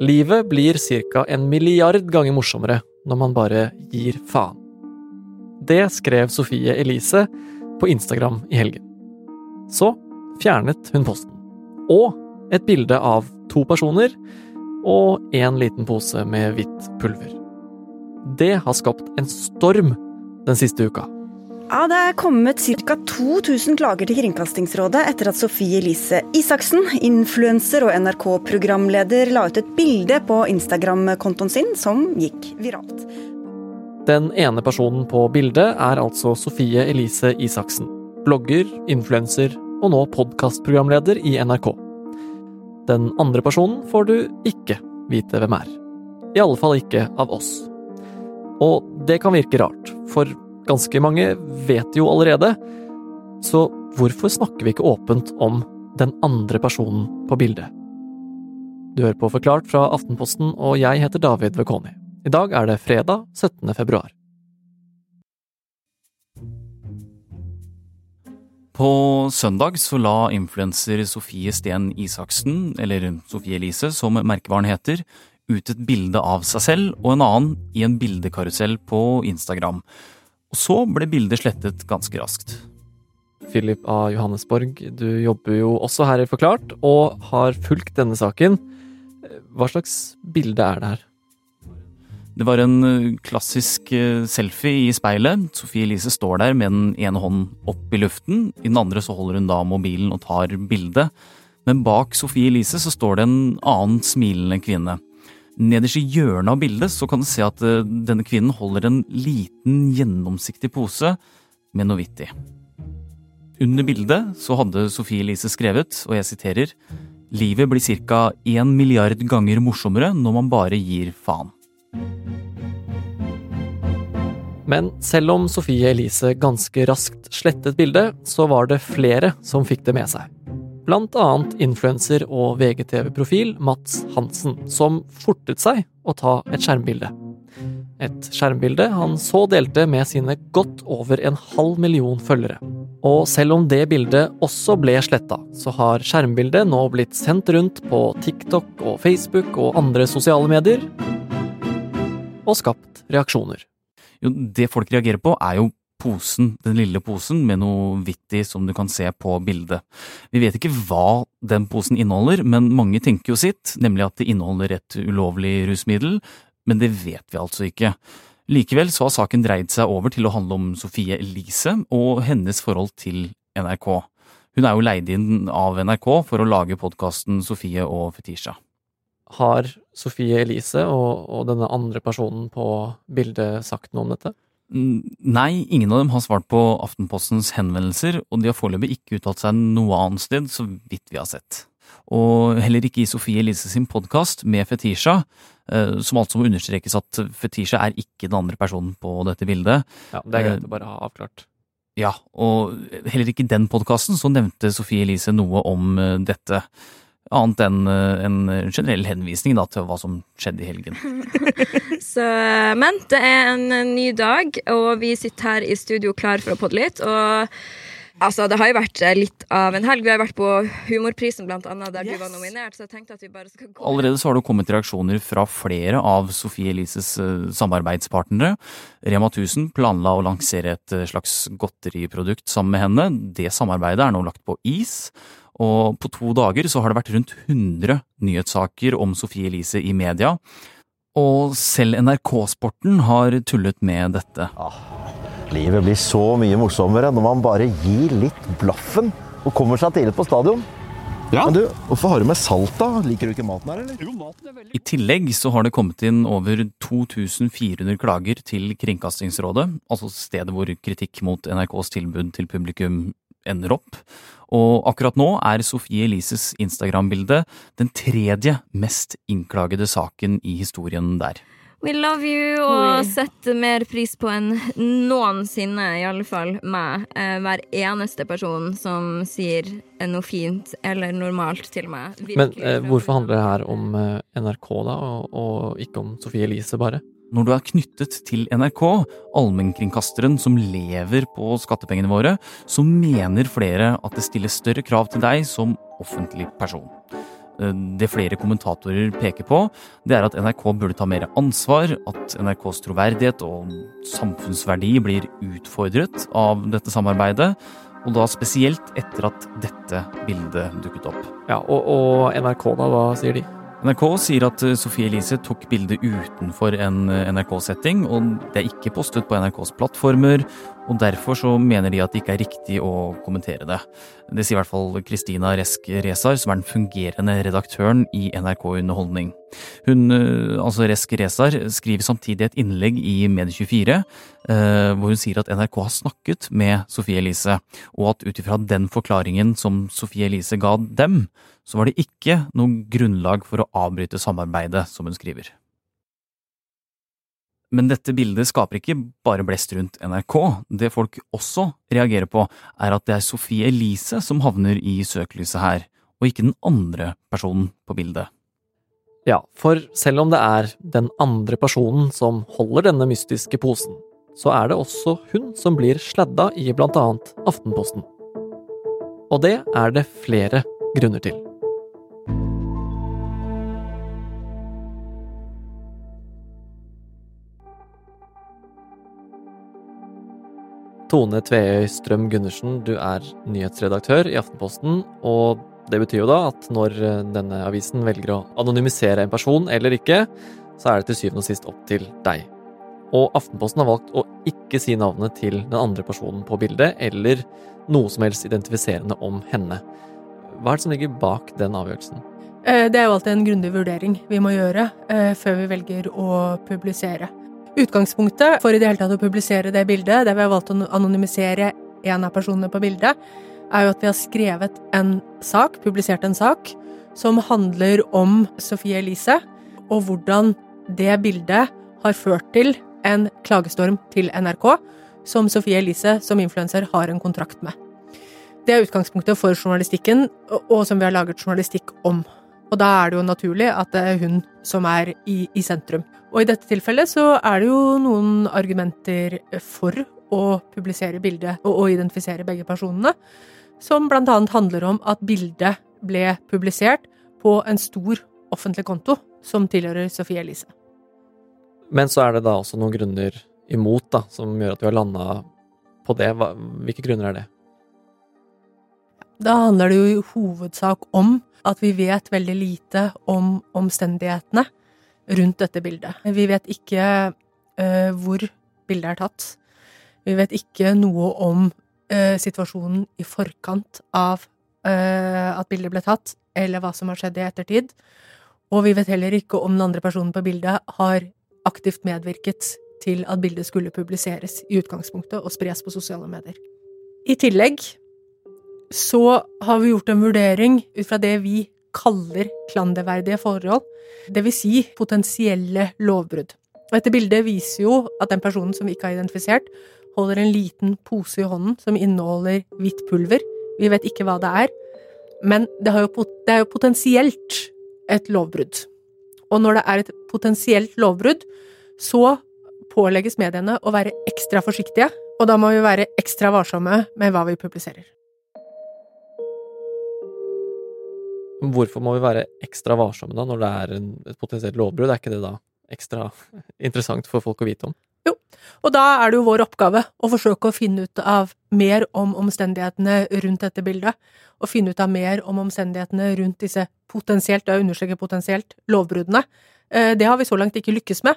Livet blir ca. en milliard ganger morsommere når man bare gir faen. Det skrev Sofie Elise på Instagram i helgen. Så fjernet hun posten. Og et bilde av to personer og en liten pose med hvitt pulver. Det har skapt en storm den siste uka. Ja, Det er kommet ca. 2000 klager til Kringkastingsrådet etter at Sofie Elise Isaksen, influenser og NRK-programleder, la ut et bilde på Instagram-kontoen sin som gikk viralt. Den ene personen på bildet er altså Sofie Elise Isaksen. Blogger, influenser og nå podkastprogramleder i NRK. Den andre personen får du ikke vite hvem er. I alle fall ikke av oss. Og det kan virke rart, for ganske mange vet jo allerede. Så hvorfor snakker vi ikke åpent om den andre personen på bildet? Du hører på Forklart fra Aftenposten, og jeg heter David Vekoni. I dag er det fredag 17. februar. På søndag så la influenser Sofie Sten Isaksen, eller Sofie Elise som merkevaren heter, ut et bilde av seg selv og en annen i en bildekarusell på Instagram. Og så ble bildet slettet ganske raskt. Philip A. Johannesborg, du jobber jo også her i Forklart, og har fulgt denne saken. Hva slags bilde er det her? Det var en eh, klassisk eh, selfie i speilet. Sofie Elise står der med den ene hånden opp i luften. I den andre så holder hun da mobilen og tar bilde. Men bak Sofie Elise så står det en annen smilende kvinne. Nederst i hjørnet av bildet så kan du se at eh, denne kvinnen holder en liten, gjennomsiktig pose med noe hvitt i. Under bildet så hadde Sofie Elise skrevet, og jeg siterer, Livet blir ca. én milliard ganger morsommere når man bare gir faen. Men selv om Sofie Elise ganske raskt slettet bildet, så var det flere som fikk det med seg. Annet influenser og VGTV-profil Mats Hansen, som fortet seg å ta et skjermbilde. Et skjermbilde han så delte med sine godt over en halv million følgere. Og selv om det bildet også ble sletta, så har skjermbildet nå blitt sendt rundt på TikTok og Facebook og andre sosiale medier, og skapt reaksjoner. Jo, det folk reagerer på, er jo posen, den lille posen med noe hvitt i som du kan se på bildet. Vi vet ikke hva den posen inneholder, men mange tenker jo sitt, nemlig at det inneholder et ulovlig rusmiddel, men det vet vi altså ikke. Likevel så har saken dreid seg over til å handle om Sofie Elise og hennes forhold til NRK. Hun er jo leid inn av NRK for å lage podkasten Sofie og Fetisha. Har Sofie Elise og, og denne andre personen på bildet sagt noe om dette? Nei, ingen av dem har svart på Aftenpostens henvendelser, og de har foreløpig ikke uttalt seg noe annet sted, så vidt vi har sett. Og heller ikke i Sofie Elise sin podkast med Fetisha, eh, som altså må understrekes at Fetisha er ikke den andre personen på dette bildet. Ja, Det er greit å bare ha avklart. Ja, og heller ikke i den podkasten så nevnte Sofie Elise noe om eh, dette. Annet enn eh, en generell henvisning da, til hva som skjedde i helgen. Så, men det er en ny dag, og vi sitter her i studio klar for å podde litt. Og altså, det har jo vært litt av en helg. Vi har vært på Humorprisen, blant annet, der yes. du var nominert. Så jeg tenkte at vi bare skal gå Allerede så har det kommet reaksjoner fra flere av Sofie Elises uh, samarbeidspartnere. Rema 1000 planla å lansere et slags godteriprodukt sammen med henne. Det samarbeidet er nå lagt på is. Og på to dager så har det vært rundt 100 nyhetssaker om Sofie Elise i media. Og selv NRK-sporten har tullet med dette. Ah, livet blir så mye morsommere når man bare gir litt blaffen og kommer seg tidlig på stadion. Ja. Men du, Hvorfor har du med salt, da? Liker du ikke maten her, eller? Jo, maten er veldig... I tillegg så har det kommet inn over 2400 klager til Kringkastingsrådet, altså stedet hvor kritikk mot NRKs tilbud til publikum ender opp. Og akkurat nå er Sofie Elises Instagram-bilde den tredje mest innklagede saken i historien der. We love you og setter mer pris på enn noensinne, i alle fall meg. Eh, hver eneste person som sier noe fint eller normalt til meg. Men eh, hvorfor handler det her om eh, NRK, da, og, og ikke om Sofie Elise, bare? Når du er knyttet til NRK, allmennkringkasteren som lever på skattepengene våre, så mener flere at det stilles større krav til deg som offentlig person. Det flere kommentatorer peker på, det er at NRK burde ta mer ansvar, at NRKs troverdighet og samfunnsverdi blir utfordret av dette samarbeidet. Og da spesielt etter at dette bildet dukket opp. Ja, og, og NRK, da, hva sier de? NRK sier at eh, Sophie Elise tok bildet utenfor en eh, NRK-setting, og det er ikke postet på NRKs plattformer, og derfor så mener de at det ikke er riktig å kommentere det. Det sier i hvert fall Kristina Resk Resar, som er den fungerende redaktøren i NRK Underholdning. Hun, eh, altså Resk Resar, skriver samtidig et innlegg i Medie24 hvor hun sier at NRK har snakket med Sofie Elise, og at ut ifra den forklaringen som Sofie Elise ga dem, så var det ikke noe grunnlag for å avbryte samarbeidet, som hun skriver. Men dette bildet skaper ikke bare blest rundt NRK. Det folk også reagerer på, er at det er Sophie Elise som havner i søkelyset her, og ikke den andre personen på bildet. Ja, for selv om det er den andre personen som holder denne mystiske posen, så er det også hun som blir sladda i blant annet Aftenposten. Og det er det flere grunner til. Tone Tveøy Strøm Gundersen, du er nyhetsredaktør i Aftenposten, og det betyr jo da at når eh, denne avisen velger å anonymisere en person eller ikke, så er det til syvende og sist opp til deg. Og Aftenposten har valgt å ikke si navnet til den andre personen på bildet, eller noe som helst identifiserende om henne. Hva er det som ligger bak den avgjørelsen? Eh, det er jo alltid en grundig vurdering vi må gjøre eh, før vi velger å publisere. Utgangspunktet for i det hele tatt å publisere det bildet, der vi har valgt å anonymisere en av personene på bildet, er jo at vi har skrevet en sak, publisert en sak, som handler om Sofie Elise, og hvordan det bildet har ført til en klagestorm til NRK, som Sofie Elise som influenser har en kontrakt med. Det er utgangspunktet for journalistikken, og som vi har laget journalistikk om. Og da er det jo naturlig at det er hun som er i, i, sentrum. Og i dette tilfellet så er det jo noen argumenter for å publisere bildet og, å identifisere begge personene, som blant annet handler om at bildet ble publisert på en stor offentlig konto som tilhører Sophie Elise. Men så er det da også noen grunner imot da, som gjør at vi har landa på det. Hvilke grunner er det? Da handler det jo i hovedsak om at vi vet veldig lite om omstendighetene rundt dette bildet. Vi vet ikke uh, hvor bildet er tatt. Vi vet ikke noe om uh, situasjonen i forkant av uh, at bildet ble tatt, eller hva som har skjedd i ettertid. Og vi vet heller ikke om den andre personen på bildet har aktivt medvirket til at bildet skulle publiseres i utgangspunktet og spres på sosiale medier. I tillegg så har vi gjort en vurdering ut fra det vi kaller klanderverdige forhold, vil si potensielle lovbrudd. Og dette bildet viser jo at den personen som vi ikke har identifisert, holder en liten pose i hånden som inneholder hvitt pulver. Vi vet ikke hva det er, men det, jo, det er jo potensielt et lovbrudd. Og når det er et potensielt lovbrudd, så pålegges mediene å være ekstra forsiktige, og da må vi være ekstra varsomme med hva vi publiserer. Hvorfor må vi være ekstra varsomme da, når det er et potensielt lovbrudd? Er ikke det da ekstra interessant for folk å vite om? Jo, og da er det jo vår oppgave å forsøke å finne ut av mer om omstendighetene rundt dette bildet, og finne ut av mer om omstendighetene rundt disse potensielt, jeg understreker potensielt, lovbruddene. Eh, det har vi så langt ikke lykkes med,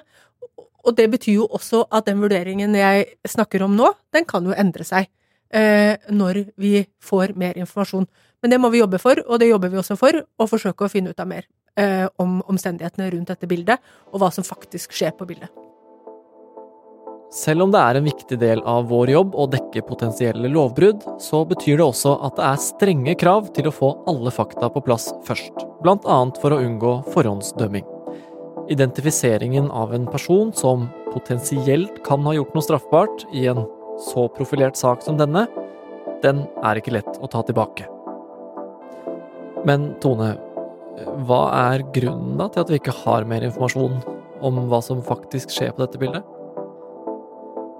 og det betyr jo også at den vurderingen jeg snakker om nå, den kan jo endre seg når vi får mer informasjon. Men det må vi jobbe for, og det jobber vi også for, å forsøke å finne ut av mer eh, om omstendighetene rundt dette bildet, og hva som faktisk skjer på bildet. Selv om det er en viktig del av vår jobb å dekke potensielle lovbrudd, så betyr det også at det er strenge krav til å få alle fakta på plass først, annet for å unngå forhåndsdømming. Identifiseringen av en person som potensielt kan ha gjort noe straffbart i en så profilert sak som denne, den er ikke lett å ta tilbake. Men Tone, hva er grunnen da til at vi ikke har mer informasjon om hva som faktisk skjer på dette bildet?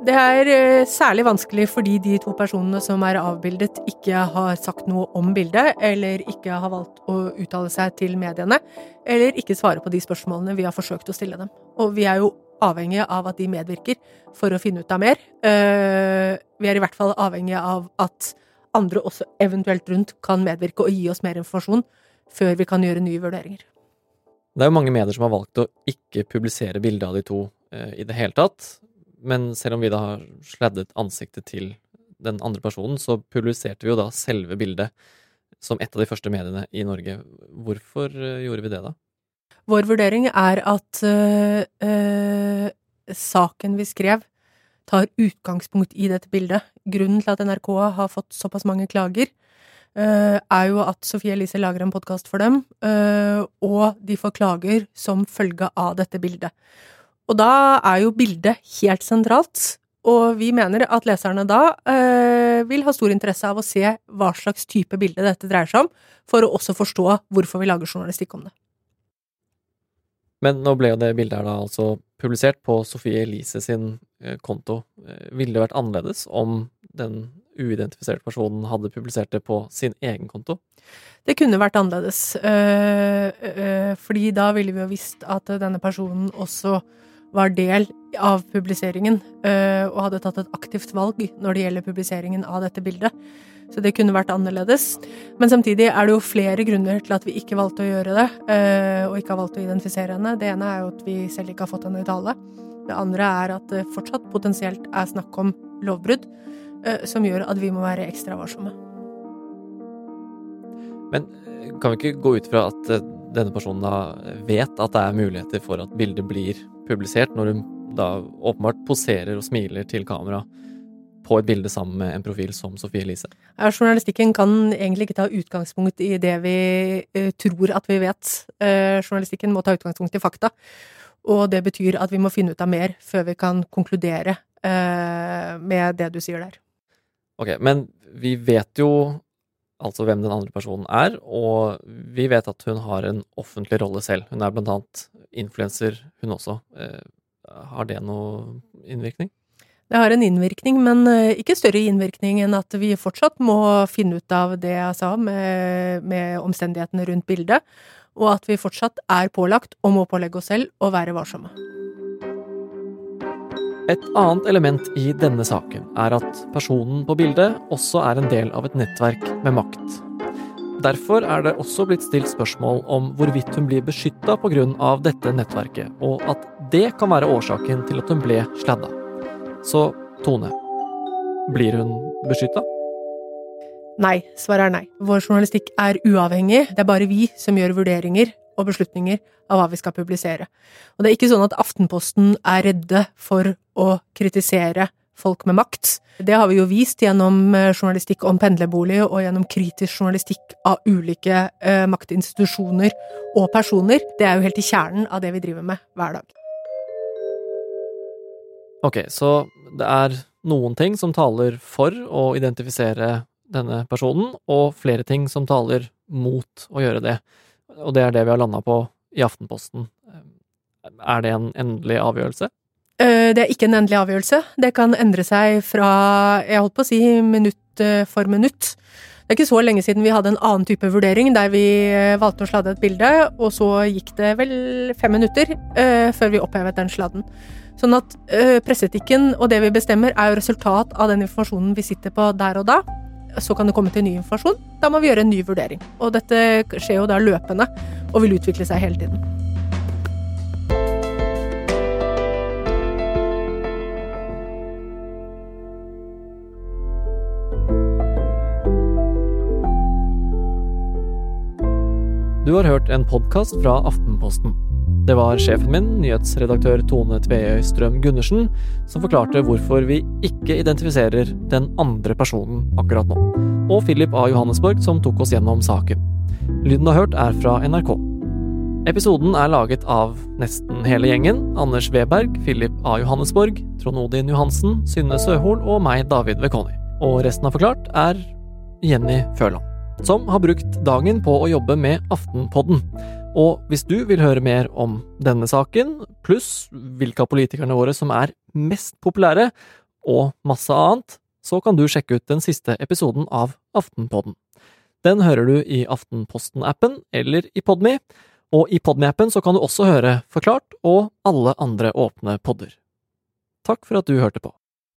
Det er eh, særlig vanskelig fordi de to personene som er avbildet, ikke har sagt noe om bildet, eller ikke har valgt å uttale seg til mediene, eller ikke svare på de spørsmålene vi har forsøkt å stille dem. Og vi er jo avhengige av at de medvirker for å finne ut av mer. Eh, vi er i hvert fall avhengige av at andre også eventuelt rundt kan medvirke og gi oss mer informasjon før vi kan gjøre nye vurderinger. Det er jo mange medier som har valgt å ikke publisere bilde av de to eh, i det hele tatt. Men selv om vi da har sladdet ansiktet til den andre personen, så publiserte vi jo da selve bildet som et av de første mediene i Norge. Hvorfor eh, gjorde vi det, da? Vår vurdering er at øh, øh, saken vi skrev, tar utgangspunkt i dette bildet. Grunnen til at NRK har fått såpass mange klager, øh, er jo at Sofie Elise lager en podkast for dem, og de får klager som følge av dette bildet. Og da er jo bildet helt sentralt, og vi mener at leserne da øh, vil ha stor interesse av å se hva slags type bilde dette dreier seg om, for å også forstå hvorfor vi lager journalistikk om det. Men nå ble jo det bildet her da altså publisert på Sofie Elise sin eh, konto. Eh, ville det vært annerledes om den uidentifiserte personen hadde publisert det på sin egen konto? Det kunne vært annerledes, øh, fordi da ville vi jo visst at denne personen også var del av publiseringen og hadde tatt et aktivt valg når det gjelder publiseringen av dette bildet. Så det kunne vært annerledes. Men samtidig er det jo flere grunner til at vi ikke valgte å gjøre det, eh, og ikke har valgt å identifisere henne. Det ene er jo at vi selv ikke har fått henne i tale. Det andre er at det fortsatt potensielt er snakk om lovbrudd, eh, som gjør at vi må være ekstra varsomme. Men eh, kan vi ikke gå ut fra at denne personen da vet at det er muligheter for at bildet blir publisert, når hun da åpenbart poserer og smiler til kamera? På et bilde sammen med en profil som Sofie Elise? Ja, journalistikken kan egentlig ikke ta utgangspunkt i det vi uh, tror at vi vet. Uh, journalistikken må ta utgangspunkt i fakta. Og det betyr at vi må finne ut av mer før vi kan konkludere uh, med det du sier der. Ok, men vi vet jo altså hvem den andre personen er, og vi vet at hun har en offentlig rolle selv. Hun er blant annet influenser, hun også. Har det noe innvirkning? Det har en innvirkning, men eh, ikke større innvirkning enn at vi fortsatt må finne ut av det jeg sa med, med omstendighetene rundt bildet, og at vi fortsatt er pålagt, og må pålegge oss selv, å være varsomme. Et annet element i denne saken er at personen på bildet også er en del av et nettverk med makt. Derfor er det også blitt stilt spørsmål om hvorvidt hun blir beskytta pga. dette nettverket, og at det kan være årsaken til at hun ble sladda. Så Tone, blir hun beskytta? Nei. Svaret er nei. Vår journalistikk er uavhengig. Det er bare vi som gjør vurderinger og beslutninger av hva vi skal publisere. Og det er ikke sånn at Aftenposten er redde for å kritisere folk med makt. Det har vi jo vist gjennom eh, journalistikk om pendlerbolig og gjennom kritisk journalistikk av ulike eh, maktinstitusjoner og personer. Det er jo helt i kjernen av det vi driver med hver dag. Ok, så det er noen ting som taler for å identifisere denne personen, og flere ting som taler mot å gjøre det. Og det er det vi har landa på i Aftenposten. Er det en endelig avgjørelse? Eh, det er ikke en endelig avgjørelse. Det kan endre seg fra, jeg holdt på å si, minutt eh, for minutt. Det er ikke så lenge siden vi hadde en annen type vurdering, der vi eh, valgte å sladde et bilde, og så gikk det vel fem minutter før vi opphevet den sladden. Sånn at øh, presseetikken og det vi bestemmer, er jo resultat av den informasjonen vi sitter på der og da. Så kan det komme til ny informasjon. Da må vi gjøre en ny vurdering. Og dette skjer jo da løpende og vil utvikle seg hele tiden. Du har hørt en podkast fra Aftenposten. Det var sjefen min, nyhetsredaktør Tone Tveøy Strøm Gundersen, som forklarte hvorfor vi ikke identifiserer den andre personen akkurat nå. Og Philip A. Johannesborg, som tok oss gjennom saken. Lyden du har hørt, er fra NRK. Episoden er laget av nesten hele gjengen. Anders Weberg, Philip A. Johannesborg, Trond Odin Johansen, Synne Søhol og meg, David Vekoni. Og resten av Forklart er Jenny Føland, som har brukt dagen på å jobbe med Aftenpodden. Og hvis du vil høre mer om denne saken, pluss hvilke av politikerne våre som er mest populære, og masse annet, så kan du sjekke ut den siste episoden av Aftenpodden. Den hører du i Aftenposten-appen eller i Podme, og i Podme-appen så kan du også høre Forklart og alle andre åpne podder. Takk for at du hørte på.